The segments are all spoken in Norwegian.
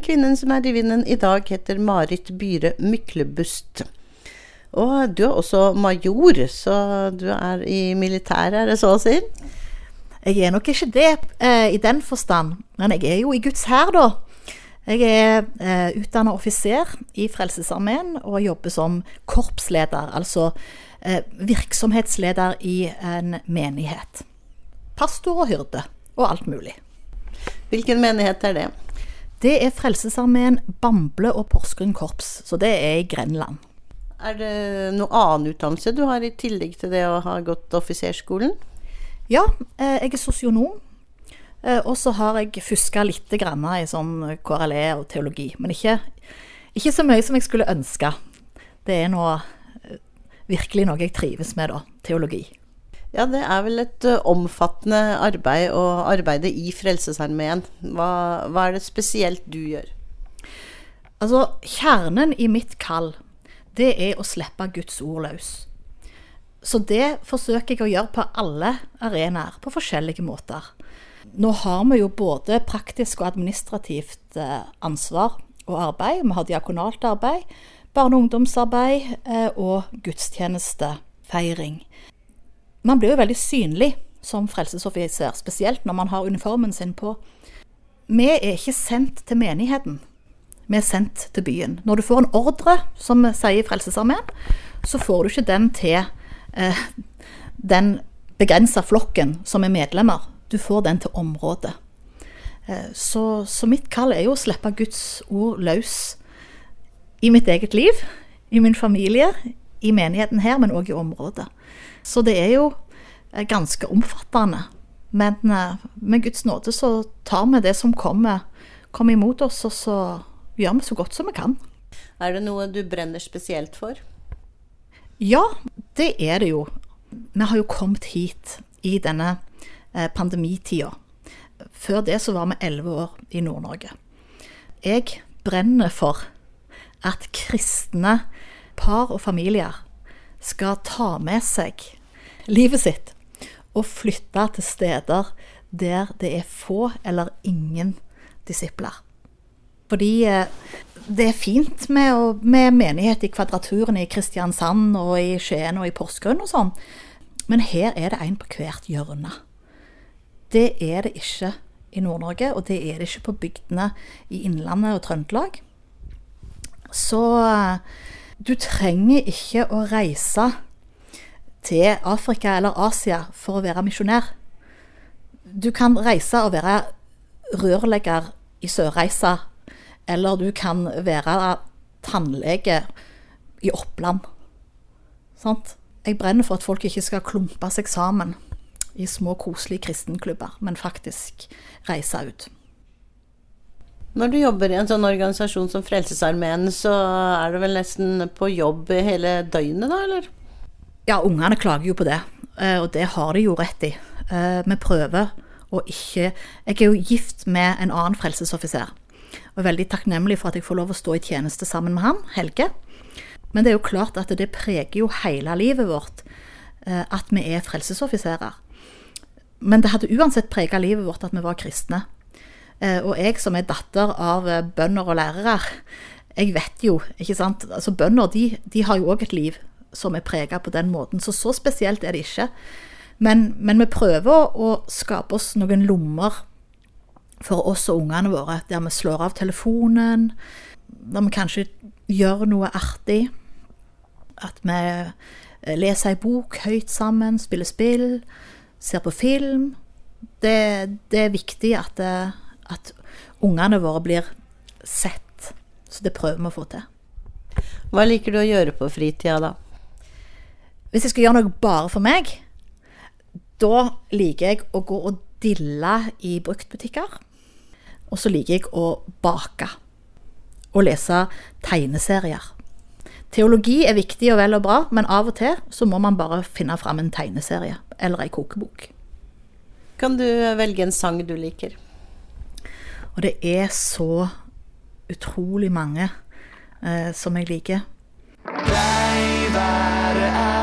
Den kvinnen som er i vinden i dag, heter Marit Byhre Myklebust. Og du er også major, så du er i militæret, er det så å si? Jeg er nok ikke det eh, i den forstand, men jeg er jo i Guds hær, da. Jeg er eh, utdanna offiser i Frelsesarmeen og jobber som korpsleder, altså eh, virksomhetsleder i en menighet. Pastor og hyrde og alt mulig. Hvilken menighet er det? Det er Frelsesarmeen Bamble og Porsgrunn korps, så det er i Grenland. Er det noe annen utdannelse du har i tillegg til det å ha gått offiserskolen? Ja, eh, jeg er sosionom. Eh, og så har jeg fuska litt grann i sånn KRLE og teologi. Men ikke, ikke, så mye som jeg skulle ønske. Det er noe, eh, virkelig noe jeg trives med, da. Teologi. Ja, det er vel et uh, omfattende arbeid å arbeide i Frelsesarmeen. Hva, hva, er det spesielt du gjør? Altså, kjernen i mitt kall, det er å slippe Guds ord løs. Så det forsøker jeg å gjøre på alle arenaer, på forskjellige måter. Nå har vi jo både praktisk og administrativt uh, ansvar og arbeid. Vi har diakonalt arbeid, barne- og ungdomsarbeid uh, og gudstjenestefeiring man blir jo veldig synlig som frelsesoffiser, spesielt når man har uniformen sin på. Vi er ikke sendt til menigheten, vi er sendt til byen. Når du får en ordre, som sier i Frelsesarmeen, så får du ikke den til eh, den begrensa flokken som er medlemmer. Du får den til området. Eh, så, så, mitt kall er jo å slippe Guds ord løs i mitt eget liv, i min familie, i menigheten her, men òg i området. Så det er jo eh, ganske omfattende. Men eh, med Guds nåde så tar vi det som kommer, kommer imot oss, og så gjør vi så godt som vi kan. Er det noe du brenner spesielt for? Ja, det er det jo. Vi har jo kommet hit i denne eh, pandemitida. Før det så var vi elleve år i Nord-Norge. Jeg brenner for at kristne par og familier skal ta med seg livet sitt og flytte til steder der det er få eller ingen disipler. Fordi eh, det er fint med, med menighet i Kvadraturen i Kristiansand og i Skien og i Porsgrunn og sånn, men her er det en på hvert hjørne. Det er det ikke i Nord-Norge, og det er det ikke på bygdene i Innlandet og Trøndelag. Så eh, du trenger ikke å reise til Afrika eller Asia for å være misjonær. Du kan reise og være rørlegger i Sørreisa, eller du kan være tannlege i Oppland. Sant? Jeg brenner for at folk ikke skal klumpe seg sammen i små, koselige kristenklubber, men faktisk reise ut. Når du jobber i en sånn organisasjon som Frelsesarmeen, så er du vel nesten på jobb hele døgnet, da, eller? Ja, ungene klager jo på det, eh, og det har de jo rett i. Eh, vi prøver å ikke Jeg er jo gift med en annen frelsesoffiser, og er veldig takknemlig for at jeg får lov å stå i tjeneste sammen med han, Helge. Men det er jo klart at det preger jo hele livet vårt eh, at vi er frelsesoffiserer. Men det hadde uansett prega livet vårt at vi var kristne. Eh, og jeg som er datter av eh, bønder og lærere, jeg vet jo, ikke sant Altså bønder de, de har jo òg et liv som er prega på den måten, så så spesielt er det ikke. Men, men, vi prøver å skape oss noen lommer for oss og ungene våre, der vi slår av telefonen, der vi kanskje gjør noe artig. At vi eh, leser ei bok høyt sammen, spiller spill, ser på film. Det, det er viktig at at ungene våre blir sett. Så det prøver vi å få til. Hva liker du å gjøre på fritida, da? Hvis jeg skal gjøre noe bare for meg, da liker jeg å gå og dille i bruktbutikker. Og så liker jeg å bake og lese tegneserier. Teologi er viktig og vel og bra, men av og til så må man bare finne fram en tegneserie eller ei kokebok. Kan du velge en sang du liker? Og det er så utrolig mange eh, som jeg liker. Deg være ære,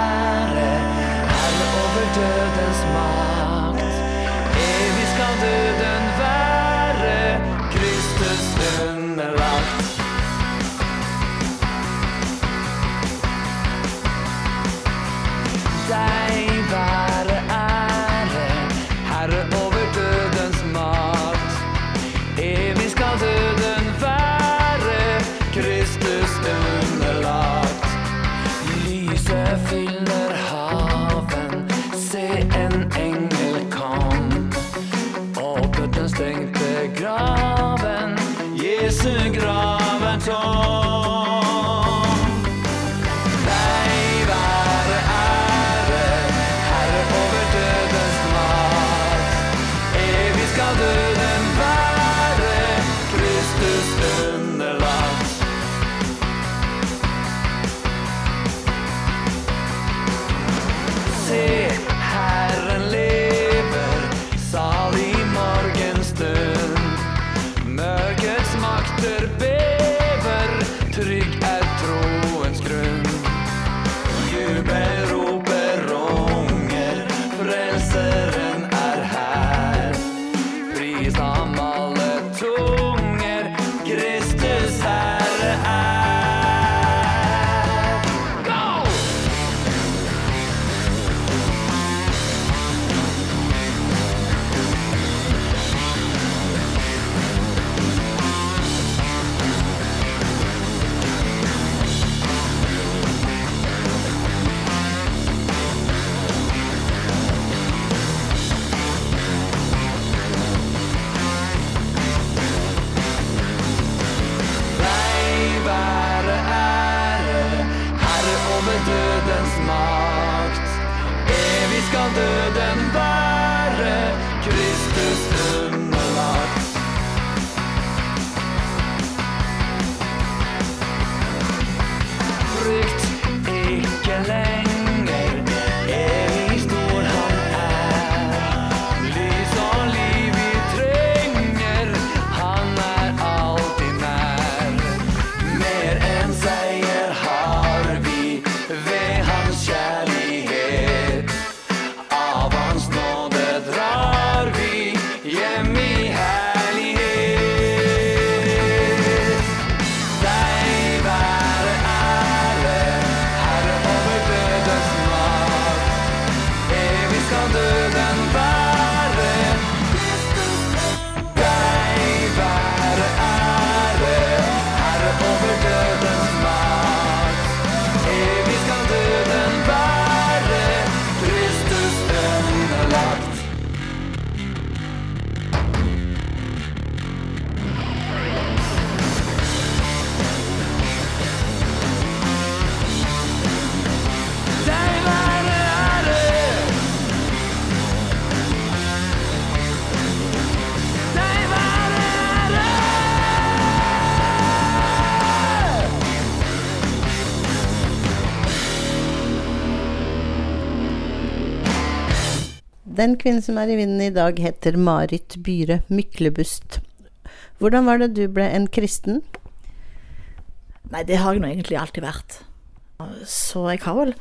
Den kvinnen som er i vinden i dag, heter Marit Byhre Myklebust. Hvordan var det du ble en kristen? Nei, det har jeg nå egentlig alltid vært. Så jeg har vel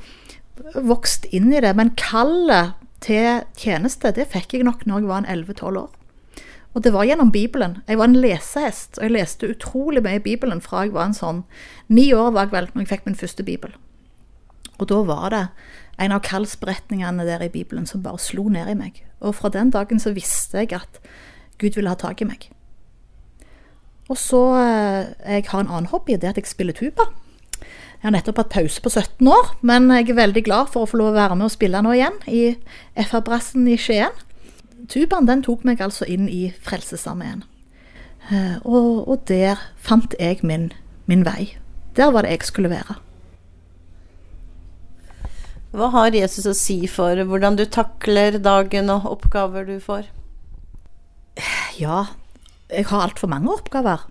vokst inn i det. Men kallet til tjeneste, det fikk jeg nok når jeg var en 11-12 år. Og det var gjennom Bibelen. Jeg var en lesehest, og jeg leste utrolig mye i Bibelen fra jeg var en sånn Ni år var jeg vel når jeg fikk min første bibel. Og da var det en av kallsberetningene der i Bibelen som bare slo ned i meg. Og fra den dagen så visste jeg at Gud ville ha tak i meg. Og så eh, Jeg har en annen hobby, det er at jeg spiller tuba. Jeg har nettopp hatt pause på 17 år, men jeg er veldig glad for å få lov å være med og spille nå igjen i FR-brassen i Skien. Tubaen den tok meg altså inn i Frelsesarmeen. Eh, Og, og der fant jeg min, min vei. Der var det jeg skulle være. Hva har Jesus å si for hvordan du takler dagen og oppgaver du får? Ja, jeg har altfor mange oppgaver.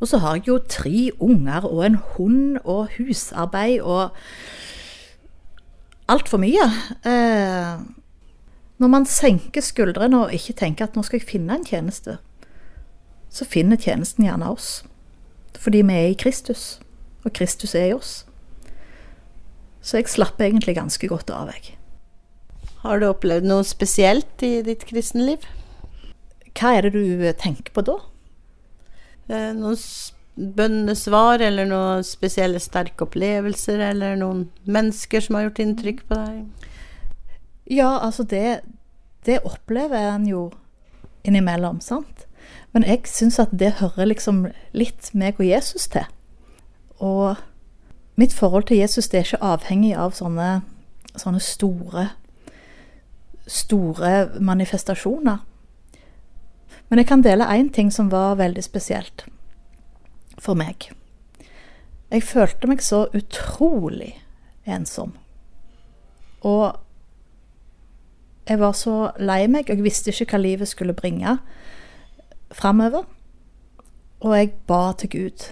Og så har jeg jo tre unger og en hund og husarbeid og altfor mye. Eh, når man senker skuldrene og ikke tenker at nå skal jeg finne en tjeneste, så finner tjenesten gjerne oss. Fordi vi er i Kristus, og Kristus er i oss. Så jeg slapp egentlig ganske godt av, jeg. Har du opplevd noe spesielt i ditt kristenliv? Hva er det du tenker på da? Eh, noen bønnesvar, eller noen spesielle sterke opplevelser, eller noen mennesker som har gjort inntrykk på deg? Ja, altså det, det opplever en jo innimellom, sant? Men jeg syns at det hører liksom litt meg og Jesus til. Og mitt forhold til Jesus det er ikke avhengig av sånne, sånne store, store manifestasjoner. Men jeg kan dele én ting som var veldig spesielt for meg. Jeg følte meg så utrolig ensom. Og jeg var så lei meg, og jeg visste ikke hva livet skulle bringe framover. Og jeg ba til Gud.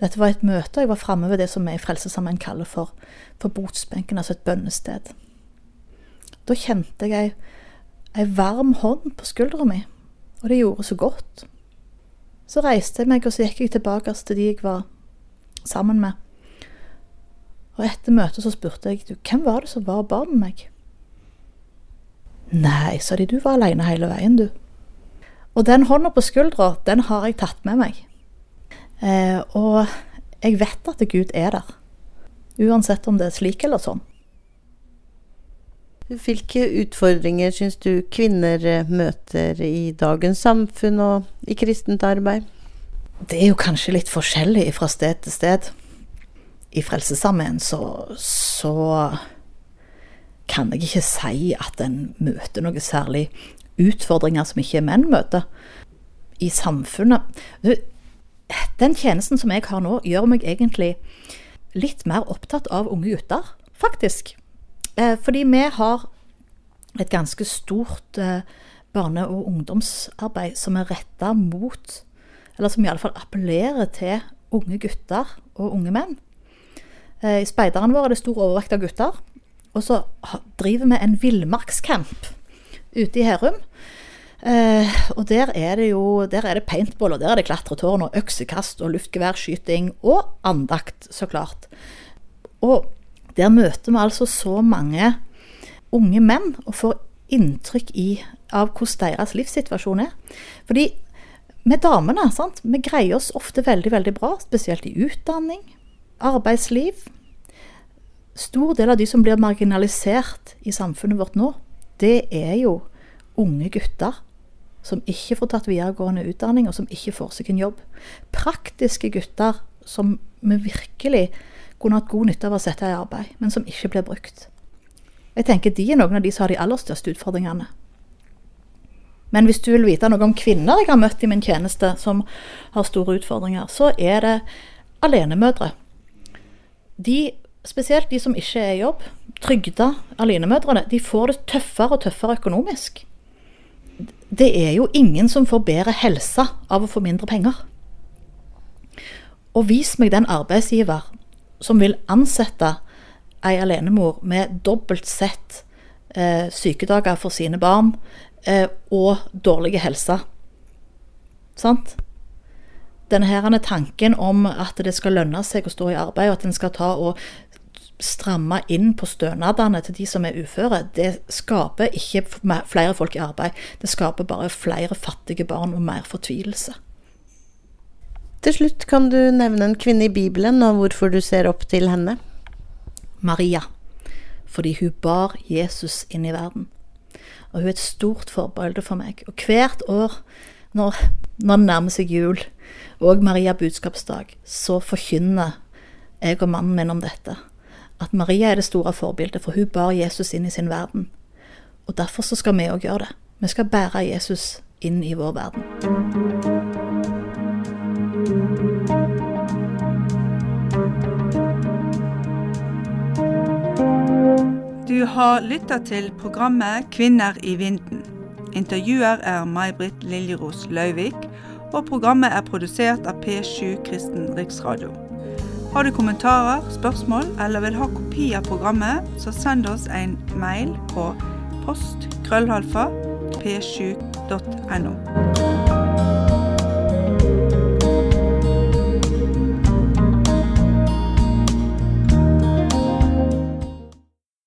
Dette var et møte, og jeg var framme ved det som vi i Frelsesarmeen kaller for, for botsbenken, altså et bønnested. Da kjente jeg ei varm hånd på skuldra mi, og det gjorde så godt. Så reiste jeg meg, og så gikk jeg tilbake til de jeg var sammen med. Og etter møtet så spurte jeg du, hvem var det som var og ba med meg. Nei, sa de, du var alene hele veien, du. Og den hånda på skuldra, den har jeg tatt med meg. Eh, og jeg vet at Gud er der. Uansett om det er slik eller sånn. Hvilke utfordringer syns du kvinner eh, møter i dagens samfunn og i kristent arbeid? Det er jo kanskje litt forskjellig fra sted til sted. I Frelsesarmeen så, så kan jeg ikke si at en møter noe særlig utfordringer som ikke menn møter. I samfunnet Den tjenesten som jeg har nå, gjør meg egentlig litt mer opptatt av unge gutter, faktisk. Eh, fordi vi har et ganske stort eh, barne- og ungdomsarbeid som er retta mot Eller som iallfall appellerer til unge gutter og unge menn. Eh, I speideren vår er det stor overvekt av gutter. Og så driver vi en villmarkscamp ute i Herum. Eh, og der er det jo der er det paintball, og der er det klatretårn og øksekast og luftgeværskyting og andakt, så klart. Og der møter vi altså så mange unge menn og får inntrykk i, av hvordan deres livssituasjon er. Fordi vi damene sant? vi greier oss ofte veldig veldig bra, spesielt i utdanning, arbeidsliv. Stor del av de som blir marginalisert i samfunnet vårt nå, det er jo unge gutter som ikke får tatt videregående utdanning, og som ikke får seg en jobb. Praktiske gutter som vi virkelig kunne hatt god nytte av å sette i arbeid, men som ikke blir brukt. Jeg tenker De er noen av de som har de aller største utfordringene. Men hvis du vil vite noe om kvinner jeg har møtt i min tjeneste som har store utfordringer, så er det alenemødre. De, spesielt de som ikke er i jobb, trygda alenemødrene, de får det tøffere og tøffere økonomisk. Det er jo ingen som får bedre helse av å få mindre penger. Og vis meg den arbeidsgiver som vil ansette ei alenemor med dobbelt sett eh, sykedager for sine barn eh, og dårlig helse. Sant? Denne her tanken om at det skal lønne seg å stå i arbeid, og at en skal ta og stramme inn på stønadene til de som er uføre, det skaper ikke flere folk i arbeid. Det skaper bare flere fattige barn og mer fortvilelse. Til slutt kan du nevne en kvinne i Bibelen, og hvorfor du ser opp til henne. Maria, fordi hun bar Jesus inn i verden. Og hun er et stort forbilde for meg. Og hvert år når, når det nærmer seg jul og Maria budskapsdag, så forkynner jeg og mannen min om dette. At Maria er det store forbildet, for hun bar Jesus inn i sin verden. Og derfor så skal vi òg gjøre det. Vi skal bære Jesus inn i vår verden. Du har lytta til programmet Kvinner i vinden. Intervjuer er May-Britt Liljeros Løyvik, og programmet er produsert av P7 Kristen Riksradio. Har du kommentarer, spørsmål eller vil ha kopi av programmet, så send oss en mail på post krøllhalfa p7.no.